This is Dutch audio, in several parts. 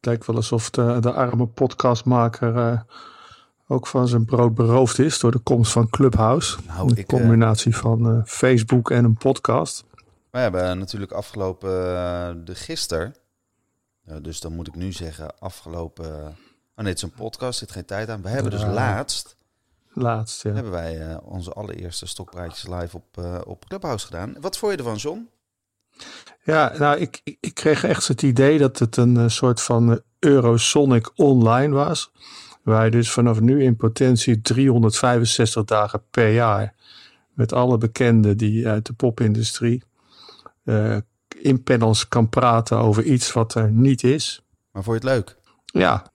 Het lijkt wel alsof de, de arme podcastmaker uh, ook van zijn brood beroofd is door de komst van Clubhouse. Nou, een combinatie van uh, Facebook en een podcast. We hebben natuurlijk afgelopen de gisteren, dus dan moet ik nu zeggen afgelopen... oh nee, het is een podcast, zit geen tijd aan. We hebben dus laatst... Laatst, ja. Hebben wij onze allereerste Stokpraatjes live op, op Clubhouse gedaan. Wat vond je ervan, John? Ja, nou, ik, ik, kreeg echt het idee dat het een uh, soort van uh, Eurosonic online was. Waar je dus vanaf nu in potentie 365 dagen per jaar met alle bekenden die uit de popindustrie uh, in panels kan praten over iets wat er niet is. Maar vond je het leuk? Ja.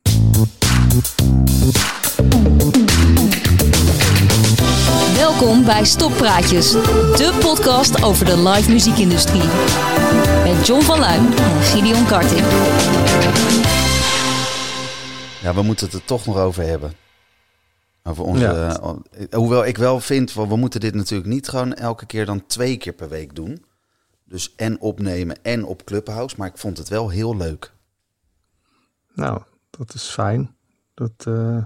Welkom bij Stoppraatjes, de podcast over de live muziekindustrie. Met John van Luijn en Gideon Karting. Ja, we moeten het er toch nog over hebben. Over onze, ja. uh, hoewel ik wel vind, we moeten dit natuurlijk niet gewoon elke keer dan twee keer per week doen. Dus en opnemen en op Clubhouse. Maar ik vond het wel heel leuk. Nou, dat is fijn. Dat, uh...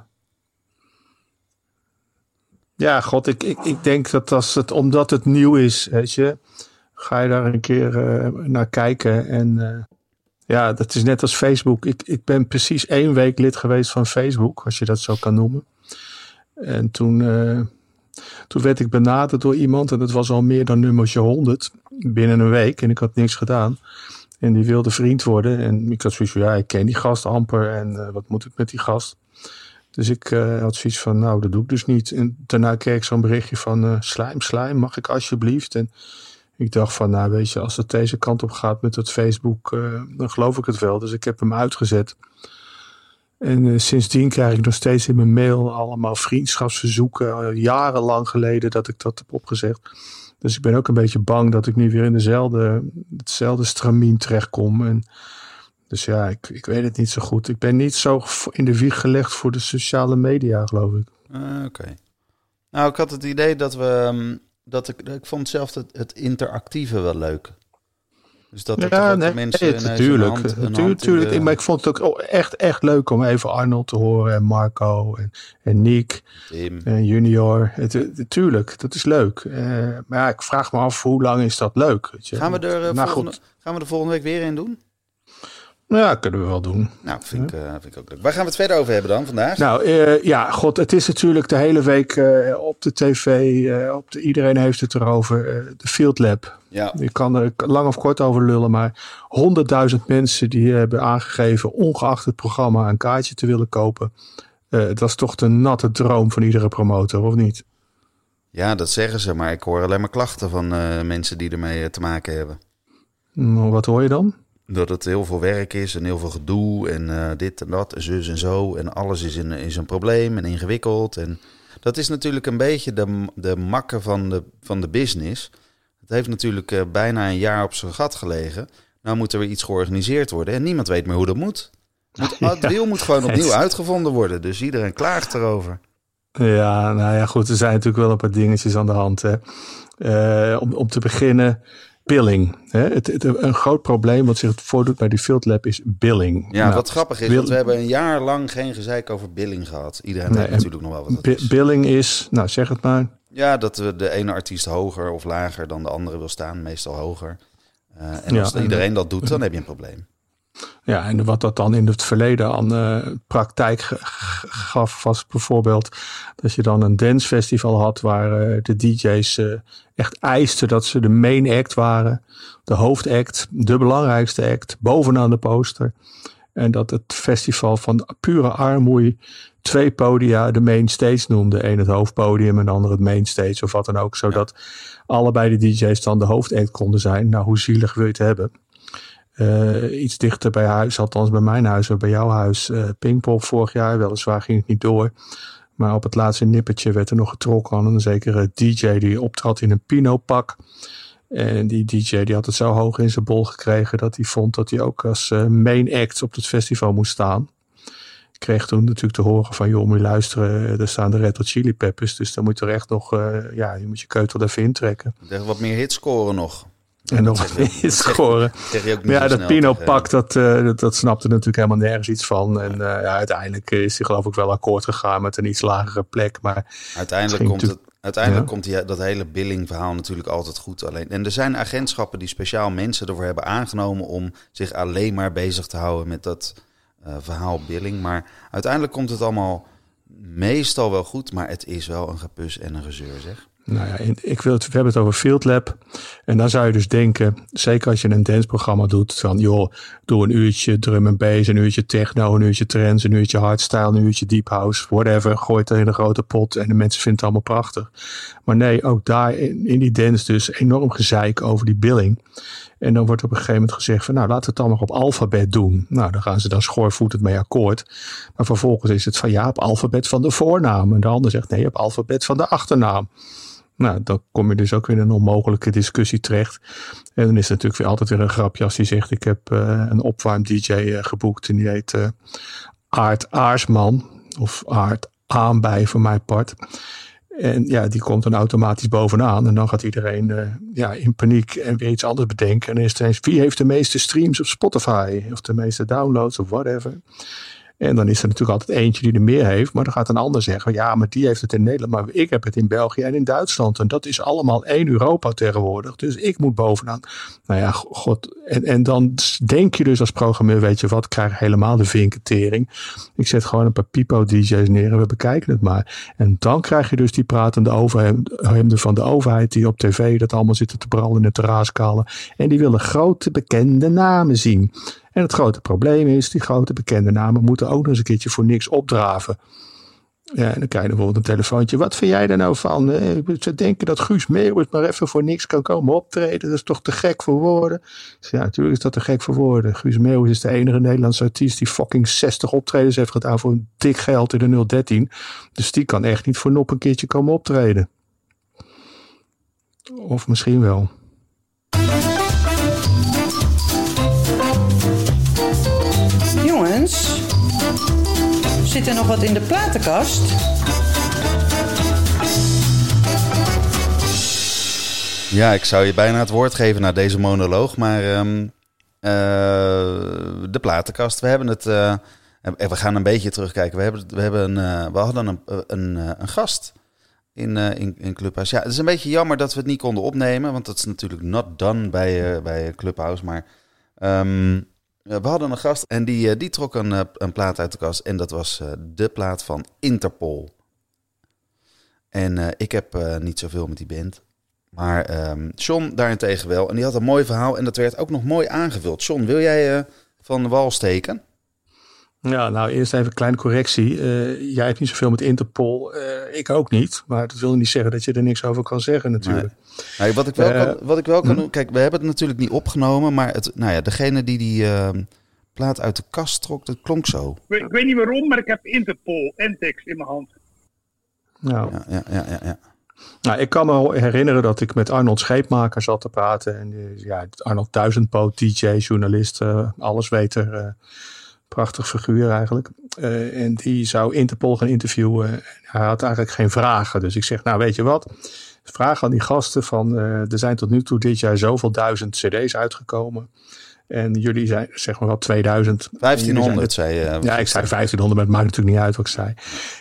Ja, god, ik, ik, ik denk dat als het, omdat het nieuw is, weet je, ga je daar een keer uh, naar kijken. En uh, ja, dat is net als Facebook. Ik, ik ben precies één week lid geweest van Facebook, als je dat zo kan noemen. En toen, uh, toen werd ik benaderd door iemand, en dat was al meer dan nummertje 100 binnen een week. En ik had niks gedaan. En die wilde vriend worden. En ik had zoiets van, ja, ik ken die gast amper. En wat moet ik met die gast? Dus ik uh, had zoiets van, nou, dat doe ik dus niet. En daarna kreeg ik zo'n berichtje van, uh, slijm, slijm, mag ik alsjeblieft? En ik dacht van, nou weet je, als het deze kant op gaat met het Facebook, uh, dan geloof ik het wel. Dus ik heb hem uitgezet. En sindsdien krijg ik nog steeds in mijn mail allemaal vriendschapsverzoeken. jarenlang geleden dat ik dat heb opgezegd. Dus ik ben ook een beetje bang dat ik nu weer in dezelfde, hetzelfde stramien terechtkom. En dus ja, ik, ik weet het niet zo goed. Ik ben niet zo in de wieg gelegd voor de sociale media, geloof ik. Uh, Oké. Nou, ik had het idee dat we. Um, dat ik, ik vond zelf het, het interactieve wel leuk. Dus dat ja, nee, mensen nee, natuurlijk. Natuurlijk, de... maar ik vond het ook echt, echt leuk om even Arnold te horen en Marco en, en Nick Tim. en Junior. Natuurlijk, dat is leuk. Uh, maar ja, ik vraag me af hoe lang is dat leuk? Weet je? Gaan, we er, nou, volgende, gaan we er volgende week weer in doen? Nou ja, kunnen we wel doen. Nou, vind, ik, uh, vind ik ook leuk. Waar gaan we het verder over hebben dan vandaag? Nou, uh, ja, god, het is natuurlijk de hele week uh, op de tv. op de, iedereen heeft het erover. de Field Lab. Ja. Je kan er lang of kort over lullen, maar honderdduizend mensen die hebben aangegeven, ongeacht het programma, een kaartje te willen kopen. dat is toch de natte droom van iedere promotor, of niet? Ja, dat zeggen ze, maar ik hoor alleen maar klachten van mensen die ermee te maken hebben. Nou, wat hoor je dan? Dat het heel veel werk is en heel veel gedoe en uh, dit en dat en zus en zo. En alles is, in, is een probleem en ingewikkeld. En dat is natuurlijk een beetje de, de makke van de, van de business. Het heeft natuurlijk uh, bijna een jaar op zijn gat gelegen. Nou moet er weer iets georganiseerd worden en niemand weet meer hoe dat moet. Het, ja, het wiel moet gewoon opnieuw uitgevonden worden. Dus iedereen klaagt erover. Ja, nou ja, goed. Er zijn natuurlijk wel een paar dingetjes aan de hand. Hè. Uh, om, om te beginnen billing. Hè? Het, het, een groot probleem wat zich voordoet bij die Field Lab is billing. Ja, nou, wat grappig is, want we hebben een jaar lang geen gezeik over billing gehad. Iedereen nee, weet natuurlijk nog wel wat dat is. Billing is, nou zeg het maar. Ja, dat we de ene artiest hoger of lager dan de andere wil staan, meestal hoger. Uh, en als ja, iedereen dat doet, dan heb je een probleem. Ja, en wat dat dan in het verleden aan uh, praktijk gaf, was bijvoorbeeld dat je dan een dancefestival had waar uh, de DJ's uh, echt eisten dat ze de main act waren, de hoofdact, de belangrijkste act, bovenaan de poster. En dat het festival van pure armoede twee podia de main stage noemde. Eén het hoofdpodium en de ander het main stage of wat dan ook. Zodat allebei de DJ's dan de hoofdact konden zijn. Nou, hoe zielig wil je het hebben? Uh, iets dichter bij huis, althans bij mijn huis, bij jouw huis, uh, Pinkpop vorig jaar. Weliswaar ging het niet door. Maar op het laatste nippertje werd er nog getrokken aan een zekere DJ die optrad in een Pino-pak. En die DJ die had het zo hoog in zijn bol gekregen dat hij vond dat hij ook als uh, main act op het festival moest staan. Kreeg toen natuurlijk te horen van, joh, moet je luisteren, er staan de Red Hot Chili Peppers. Dus dan moet je er echt nog, ja, je moet je keutel even intrekken. Wat meer hits scoren nog. En nog eens scoren. ja, dat Pino-pak, dat, uh, dat, dat, snapte natuurlijk helemaal nergens iets van. En uh, ja, uiteindelijk is hij geloof ik wel akkoord gegaan met een iets lagere plek. Maar uiteindelijk komt, het, uiteindelijk komt die, dat hele billing-verhaal natuurlijk altijd goed alleen. En er zijn agentschappen die speciaal mensen ervoor hebben aangenomen om zich alleen maar bezig te houden met dat uh, verhaal billing. Maar uiteindelijk komt het allemaal meestal wel goed, maar het is wel een gepus en een gezeur, zeg. Nou ja, ik wil het, we hebben het over Field Lab. En dan zou je dus denken, zeker als je een danceprogramma doet, van joh, doe een uurtje drum en bass, een uurtje techno, een uurtje trance, een uurtje hardstyle, een uurtje deep house, whatever. Gooi het in een grote pot en de mensen vinden het allemaal prachtig. Maar nee, ook daar in, in die dance dus enorm gezeik over die billing. En dan wordt op een gegeven moment gezegd van nou laten we het dan maar op alfabet doen. Nou dan gaan ze dan schoorvoetend mee akkoord. Maar vervolgens is het van ja op alfabet van de voornaam. En de ander zegt nee op alfabet van de achternaam. Nou, dan kom je dus ook weer in een onmogelijke discussie terecht. En dan is het natuurlijk weer altijd weer een grapje als hij zegt: Ik heb uh, een opwarm-DJ uh, eh, geboekt en die heet uh, Aart Aarsman. Of Aart Aanbij voor mijn part. En ja, die komt dan automatisch bovenaan. En dan gaat iedereen ja, in paniek en weer iets anders bedenken. En dan is het eens: wie heeft de meeste streams op Spotify? Of de meeste downloads of whatever. En dan is er natuurlijk altijd eentje die er meer heeft. Maar dan gaat een ander zeggen: ja, maar die heeft het in Nederland. Maar ik heb het in België en in Duitsland. En dat is allemaal één Europa tegenwoordig. Dus ik moet bovenaan. Nou ja, god. En, en dan denk je dus als programmeur: weet je wat, ik krijg helemaal de vinketering. Ik zet gewoon een paar pipo-DJ's neer en we bekijken het maar. En dan krijg je dus die pratende overhemden van de overheid. die op tv dat allemaal zitten te brallen en te raaskalen. En die willen grote bekende namen zien. En het grote probleem is, die grote bekende namen moeten ook nog eens een keertje voor niks opdraven. Ja, en dan krijg je bijvoorbeeld een telefoontje. Wat vind jij daar nou van? Ze denken dat Guus Meeuwis maar even voor niks kan komen optreden. Dat is toch te gek voor woorden? Ja, natuurlijk is dat te gek voor woorden. Guus Meeuwis is de enige Nederlandse artiest die fucking 60 optredens heeft gedaan voor een dik geld in de 013. Dus die kan echt niet voor nop een keertje komen optreden. Of misschien wel. Zit er nog wat in de platenkast? Ja, ik zou je bijna het woord geven na deze monoloog, maar uh, de platenkast. We hebben het. Uh, we gaan een beetje terugkijken. We, hebben, we, hebben een, uh, we hadden een, een, gast in, in, in Clubhouse. Ja, het is een beetje jammer dat we het niet konden opnemen, want dat is natuurlijk not done bij, bij Clubhouse. Maar um, we hadden een gast en die, eh, trok een, eh, een plaat uit de kast. En dat was eh, de plaat van Interpol. En ik heb niet zoveel met die band. Maar um, John daarentegen wel. En die had een mooi verhaal en dat werd ook nog mooi aangevuld. John, wil jij van de wal steken? Ja, nou eerst even een kleine correctie. jij hebt niet zoveel met Interpol, ik ook niet. Maar dat wil niet zeggen dat je er niks over kan zeggen natuurlijk. Nee. wat, ik wel kan, wat ik wel kan hm? doen, kijk, we hebben het natuurlijk niet opgenomen. Maar het, nou ja, degene die die ehm, plaat uit de kast trok, dat klonk zo. Ik, weet niet waarom, maar ik heb Interpol en tekst in mijn hand. Nou. Ja, ja, ja, ja. ja. Nou, ik kan me herinneren dat ik met Arnold Scheepmaker zat te praten. En ja, Arnold Duizendpoot, DJ, journalist, uh, alles weten. Uh, prachtig figuur eigenlijk. Uh, en die zou Interpol gaan interviewen. Hij had eigenlijk geen vragen. Dus ik zeg, nou weet je wat? Vraag aan die gasten van, er zijn tot nu toe dit jaar zoveel duizend cd's uitgekomen. En jullie zijn zeg maar wel 2000. 1500 zei je. ja, ik zei 1500, maar het maakt natuurlijk niet uit wat ik zei.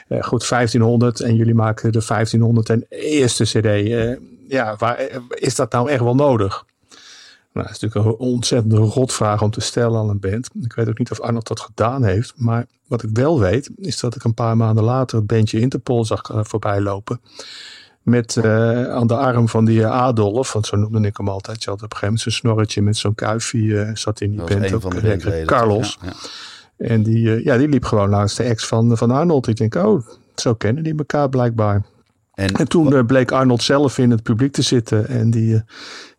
Uh, goed, 1500 en jullie maken de 1500 en eerste cd. Uh, ja, waar, is dat nou echt wel nodig? Nou, dat is natuurlijk een ontzettende rotvraag om te stellen aan een band. Ik weet ook niet of Arnold dat gedaan heeft. Maar wat ik wel weet, is dat ik een paar maanden later het bandje Interpol zag uh, voorbij lopen. Met uh, aan de arm van die Adolf, want zo noemde ik hem altijd. Je had op een gegeven moment zo'n snorretje met zo'n kuifje uh, zat in die band. Ook, de Carlos. Ja, ja. En die, ja, die liep gewoon langs de ex van, van Arnold. Ik denk, oh, zo kennen die elkaar blijkbaar. En, en toen bleek Arnold zelf in het publiek te zitten. En die,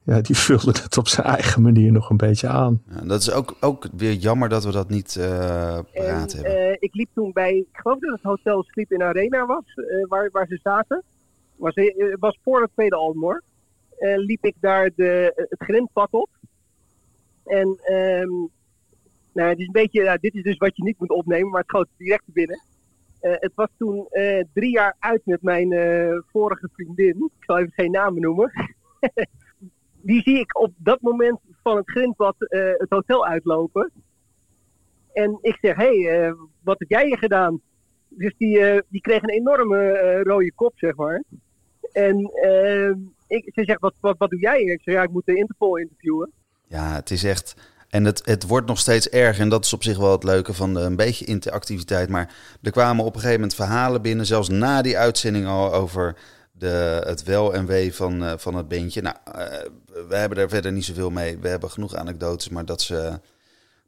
ja, die vulde het op zijn eigen manier nog een beetje aan. Ja, dat is ook, ook weer jammer dat we dat niet uh, paraat en, hebben. ik liep toen bij, ik geloof dat het hotel Sleep in Arena was, waar, waar ze zaten was, was voor het tweede album hoor. Uh, liep ik daar de, het grindpad op. En um, nou, het is een beetje, nou, dit is dus wat je niet moet opnemen, maar het schoot direct binnen. Uh, het was toen uh, drie jaar uit met mijn vorige vriendin. Ik zal even geen namen noemen. die zie ik op dat moment van het grindpad eh, het hotel uitlopen. En ik zeg, hé, hey, eh, wat heb jij hier gedaan? Dus die, eh, die kreeg een enorme rode kop, zeg maar. En ik, ze zegt, wat, wat, wat doe jij? Ik zeg, ja, ik moet de Interpol interviewen. Ja, het is echt. En het, het wordt nog steeds erger. En dat is op zich wel het leuke van een beetje interactiviteit. Maar er kwamen op een gegeven moment verhalen binnen, zelfs na die uitzending al over de, het wel en wee van, eh, van het beentje. Nou, eh, we hebben daar verder niet zoveel mee. We hebben genoeg anekdotes, maar dat ze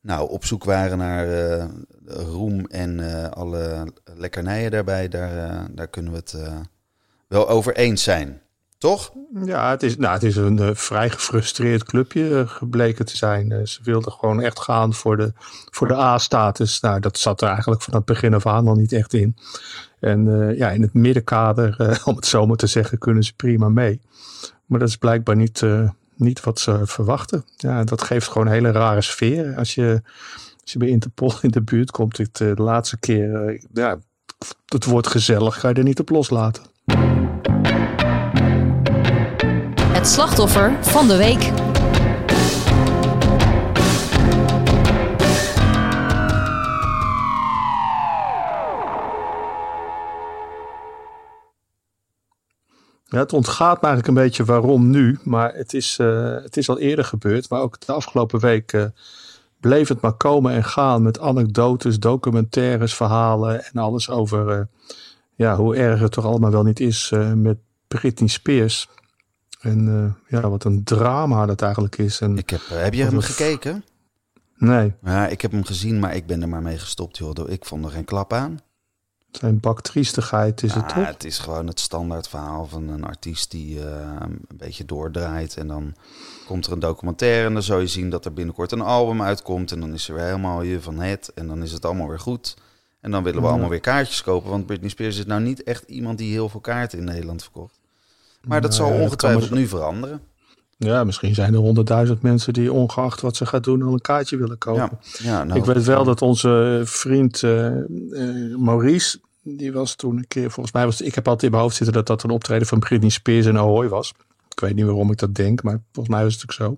nou, op zoek waren naar eh, roem en alle lekkernijen daarbij, daar, daar kunnen we het wel over eens zijn. Toch? Ja, het is, nou, het is een eh, vrij gefrustreerd clubje eh, gebleken te zijn. Eh, ze wilden gewoon echt gaan voor de, voor de A-status. Nou, dat zat er eigenlijk van het begin af aan al niet echt in. En ja, in het middenkader, om het zo maar te zeggen, kunnen ze prima mee. Maar dat is blijkbaar niet, niet wat ze verwachten. Ja, dat geeft gewoon een hele rare sfeer. Als je, als je bij Interpol in de buurt komt, eh, de laatste keer, ja, het wordt gezellig, ga je er niet op loslaten. Slachtoffer van de week. Het ontgaat me eigenlijk een beetje waarom nu, maar het is, eh, het is al eerder gebeurd. Maar ook de afgelopen week eh, bleef het maar komen en gaan met anekdotes, documentaires, verhalen en alles over eh, ja, hoe erg het toch allemaal wel niet is met Britney Spears. En eh, ja, wat een drama dat eigenlijk is. En, Ik heb, eh, heb je hem gekeken? nee, Ja, ik heb hem gezien, maar ik ben er maar mee gestopt. Joh. Ik vond er geen klap aan. zijn bak triestigheid is het toch? het is gewoon het standaard verhaal van een artiest die eh, een beetje doordraait. En dan komt er een documentaire en dan zou je zien dat er binnenkort een album uitkomt. En dan is er weer helemaal je van het en dan is het allemaal weer goed. En dan willen we Ja. allemaal weer kaartjes kopen. Want Britney Spears is nou niet echt iemand die heel veel kaarten in Nederland verkocht. Maar dat Nou zal dat ongetwijfeld nu veranderen. Ja, misschien zijn er honderdduizend mensen die ongeacht wat ze gaat doen al een kaartje willen kopen. Ja, ja nou, Ik weet wel dat onze vriend eh, eh, Maurice, die was toen een keer, volgens mij was, ik heb altijd in mijn hoofd zitten dat dat een optreden van Britney Spears in Ahoy was. Ik weet niet waarom ik dat denk, maar volgens mij was het ook zo.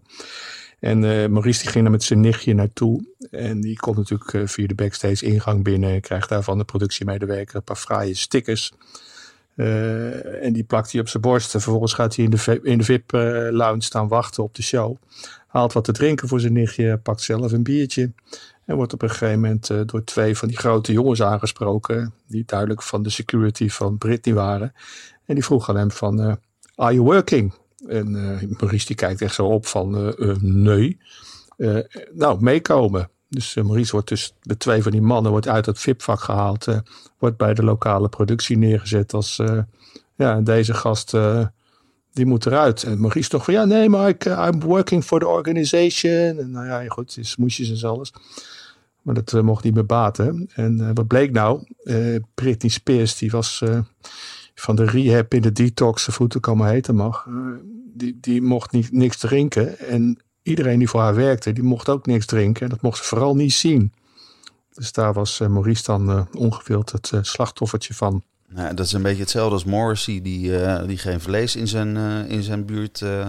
En eh, Maurice die ging er met zijn nichtje naartoe. En die komt natuurlijk via de backstage ingang binnen. En krijgt daar van de productiemedewerker een paar fraaie stickers. Eh, en die plakt hij op zijn borst. En vervolgens gaat hij in de, in de VIP-lounge staan wachten op de show. Haalt wat te drinken voor zijn nichtje. Pakt zelf een biertje. En wordt op een gegeven moment eh, door twee van die grote jongens aangesproken. Die duidelijk van de security van Britney waren. En die vroeg aan hem van, eh, are you working? En eh, Maurice die kijkt echt zo op van, eh, eh, nee. Eh, nou, meekomen. Dus eh, Maurice wordt dus met twee van die mannen wordt uit het VIP-vak gehaald. eh, wordt bij de lokale productie neergezet als, eh, ja, deze gast, die moet eruit. En Maurice toch van, ja, nee, maar ik, I'm working for the organization. En nou ja, goed, smoesjes en alles. Maar dat mocht niet meer baten. En wat bleek nou? Britney Spears, die was van de rehab in de detox, of hoe het ook allemaal heten mag. die, die mocht niet, niks drinken. En iedereen die voor haar werkte, die mocht ook niks drinken. En dat mocht ze vooral niet zien. Dus daar was eh, Maurice dan eh, ongewild het eh, slachtoffertje van. Nou, dat is een beetje hetzelfde als Morrissey, die, die geen vlees in zijn, in zijn buurt eh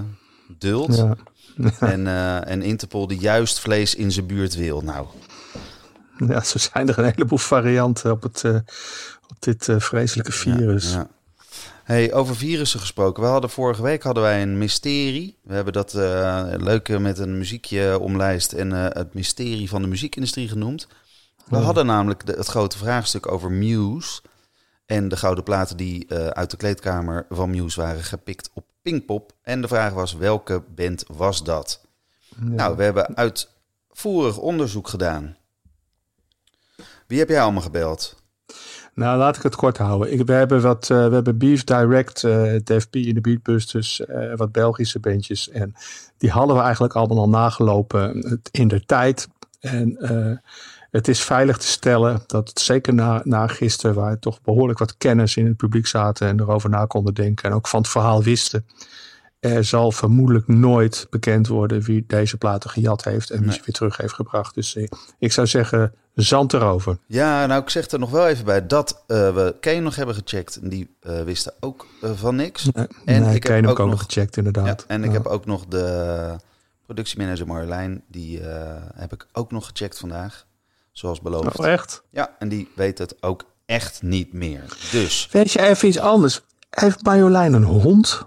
duldt. Ja. En, en Interpol die juist vlees in zijn buurt wil. Nou, ja, zo zijn er een heleboel varianten op, het, op dit vreselijke virus. Ja, ja. Hey, over virussen gesproken. We hadden vorige week hadden wij een mysterie. We hebben dat eh leuk eh, met een muziekje omlijst en eh, het mysterie van de muziekindustrie genoemd. We Oh. hadden namelijk de, het grote vraagstuk over Muse en de gouden platen die uit de kleedkamer van Muse waren gepikt op Pinkpop. En de vraag was welke band was dat? Nou, we hebben uitvoerig onderzoek gedaan. Wie heb jij allemaal gebeld? Nou, laat ik het kort houden. Ik, we, hebben wat, eh, we hebben Beef Direct, DFP in de Beatbusters, eh, wat Belgische bandjes. En die hadden we eigenlijk allemaal al nagelopen in de tijd. En het is veilig te stellen dat zeker na, na gisteren, waar toch behoorlijk wat kennis in het publiek zaten en erover na konden denken en ook van het verhaal wisten. Er zal vermoedelijk nooit bekend worden wie deze platen gejat heeft en wie Nee. ze weer terug heeft gebracht. Dus eh, ik zou zeggen, zand erover. Ja, nou ik zeg er nog wel even bij dat eh, we Kane nog hebben gecheckt. En die eh, wisten ook van niks. En En ik ik heb ook, ook nog gecheckt Ja, inderdaad. en ik Ja. heb ook nog de productiemanager Marjolein. Die heb ik ook nog gecheckt vandaag. Zoals beloofd. Oh, echt? Ja, en die weet het ook echt niet meer. Dus Weet je even iets anders? Heeft Marjolein een hond?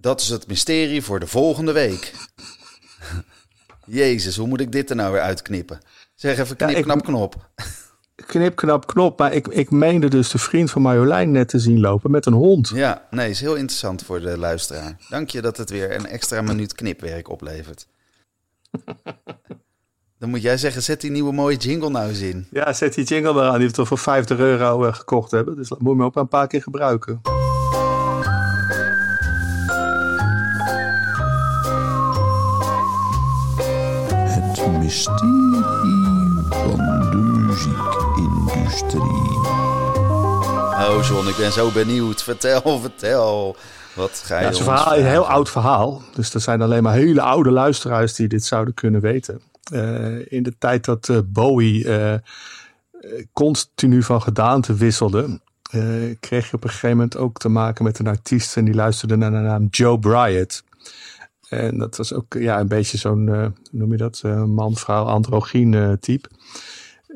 Dat is het mysterie voor de volgende week. Jezus, hoe moet ik dit er nou weer uitknippen? Zeg even Ja, knip, ik- knap, knop. Knip, knap, knop. Maar ik, ik meende dus de vriend van Marjolein net te zien lopen met een hond. Ja, nee, is heel interessant voor de luisteraar. Dank je dat het weer een extra minuut knipwerk oplevert. Dan moet jij zeggen, zet die nieuwe mooie jingle nou eens in. Ja, zet die jingle eraan. Die we toch voor 50 euro eh, gekocht hebben. Dus dat moet je me ook een paar keer gebruiken. Het mysterie van de muziekindustrie. Oh John, ik ben zo benieuwd. Vertel, vertel. Wat ga je Ja, het is een, verhaal, een heel oud verhaal. Dus er zijn alleen maar hele oude luisteraars die dit zouden kunnen weten. Eh, in de tijd dat eh, Bowie eh, eh, continu van gedaante wisselde, eh, kreeg je op een gegeven moment ook te maken met een artiest en die luisterde naar de naam Joe Bryant. En dat was ook ja, een beetje zo'n, eh, noem je dat, eh, man-vrouw androgyn eh, type.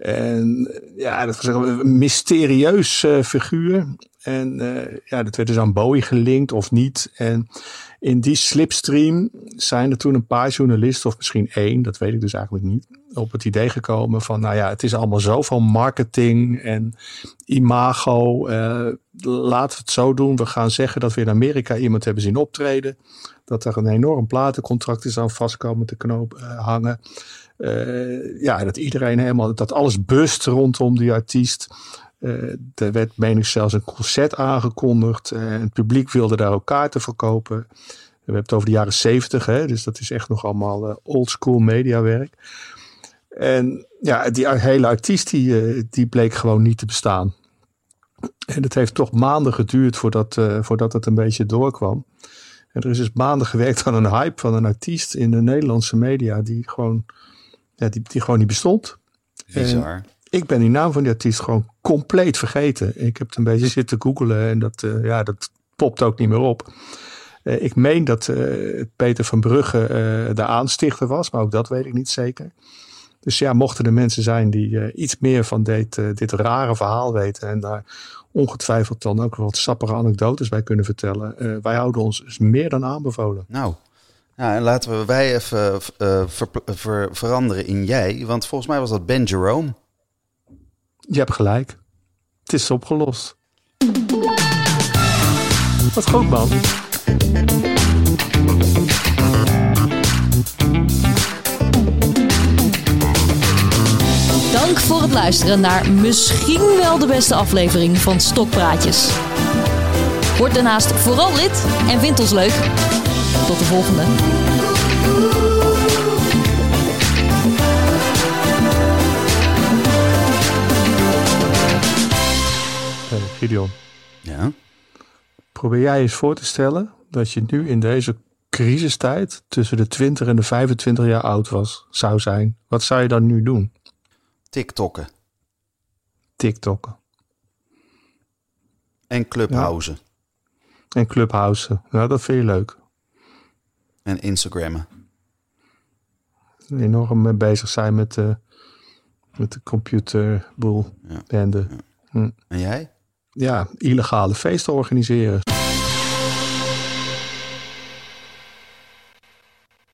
En ja, dat was een mysterieus eh, figuur. En eh, ja, dat werd dus aan Bowie gelinkt of niet. En in die slipstream zijn er toen een paar journalisten, of misschien één, dat weet ik dus eigenlijk niet, op het idee gekomen van, nou ja, het is allemaal zoveel marketing en imago. eh, laten we het zo doen. We gaan zeggen dat we in Amerika iemand hebben zien optreden. Dat er een enorm platencontract is aan vast komen te knoop, hangen. Eh, ja, dat iedereen helemaal, dat alles bust rondom die artiest. Eh, er werd, meen ik, zelfs een concert aangekondigd. Eh, het publiek wilde daar ook kaarten verkopen. We hebben het over de jaren zeventig, dus dat is echt nog allemaal eh, old school mediawerk. En ja, die hele artiest die, die bleek gewoon niet te bestaan. En het heeft toch maanden geduurd voordat, eh, voordat het een beetje doorkwam. En er is dus maanden gewerkt aan een hype van een artiest in de Nederlandse media die gewoon, ja, die, die gewoon niet bestond. Bizar. Ik ben die naam van die artiest gewoon compleet vergeten. Ik heb het een beetje zitten googelen en dat, eh, ja, dat popt ook niet meer op. Eh, ik meen dat eh, Peter van Brugge de aanstichter was, maar ook dat weet ik niet zeker. Dus ja, mochten er mensen zijn die iets meer van dit, dit rare verhaal weten en daar ongetwijfeld dan ook wat sappige anekdotes bij kunnen vertellen. wij houden ons dus meer dan aanbevolen. Nou, ja, en laten we wij even eh, ver- ver- veranderen in jij. Want volgens mij was dat Ben Jerome. Je hebt gelijk. Het is opgelost. Wat goed man. Dank voor het luisteren naar misschien wel de beste aflevering van Stokpraatjes. Word daarnaast vooral lid en vind ons leuk. Tot de volgende. Hey, Gideon, Ja. probeer jij eens voor te stellen dat je nu in deze crisistijd tussen de 20 en de 25 jaar oud was, zou zijn. Wat zou je dan nu doen? TikTokken TikTokken en Clubhousen en Clubhouse. Nou, dat vind je leuk. En Instagrammen. Enorm mee bezig zijn met de, met de computerboel, Ja. bende. En jij? Ja, illegale feesten organiseren.